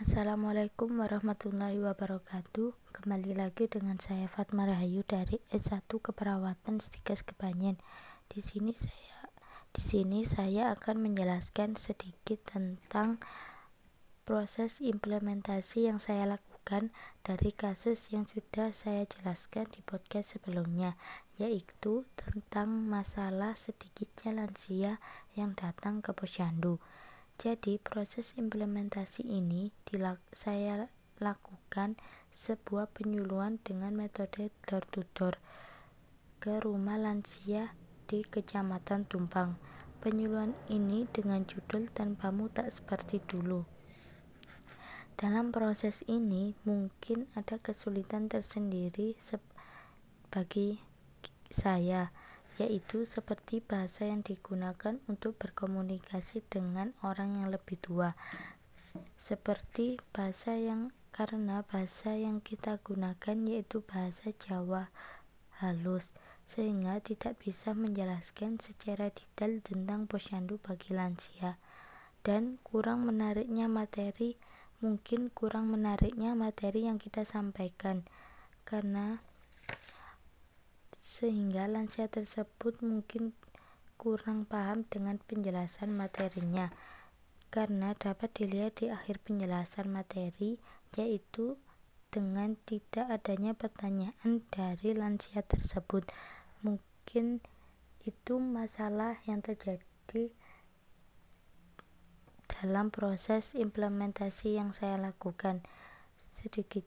Assalamualaikum warahmatullahi wabarakatuh. Kembali lagi dengan saya Fatma Rahayu dari S1 Keperawatan Stikes Kebanyen. Di sini saya di sini saya akan menjelaskan sedikit tentang proses implementasi yang saya lakukan dari kasus yang sudah saya jelaskan di podcast sebelumnya, yaitu tentang masalah sedikitnya lansia yang datang ke posyandu. Jadi proses implementasi ini dilak saya lakukan sebuah penyuluhan dengan metode door to door ke rumah lansia di Kecamatan Tumpang. Penyuluhan ini dengan judul Tanpamu Tak Seperti Dulu. Dalam proses ini mungkin ada kesulitan tersendiri bagi saya yaitu seperti bahasa yang digunakan untuk berkomunikasi dengan orang yang lebih tua. Seperti bahasa yang karena bahasa yang kita gunakan yaitu bahasa Jawa halus sehingga tidak bisa menjelaskan secara detail tentang posyandu bagi lansia dan kurang menariknya materi mungkin kurang menariknya materi yang kita sampaikan karena sehingga lansia tersebut mungkin kurang paham dengan penjelasan materinya karena dapat dilihat di akhir penjelasan materi yaitu dengan tidak adanya pertanyaan dari lansia tersebut. Mungkin itu masalah yang terjadi dalam proses implementasi yang saya lakukan. Sedikit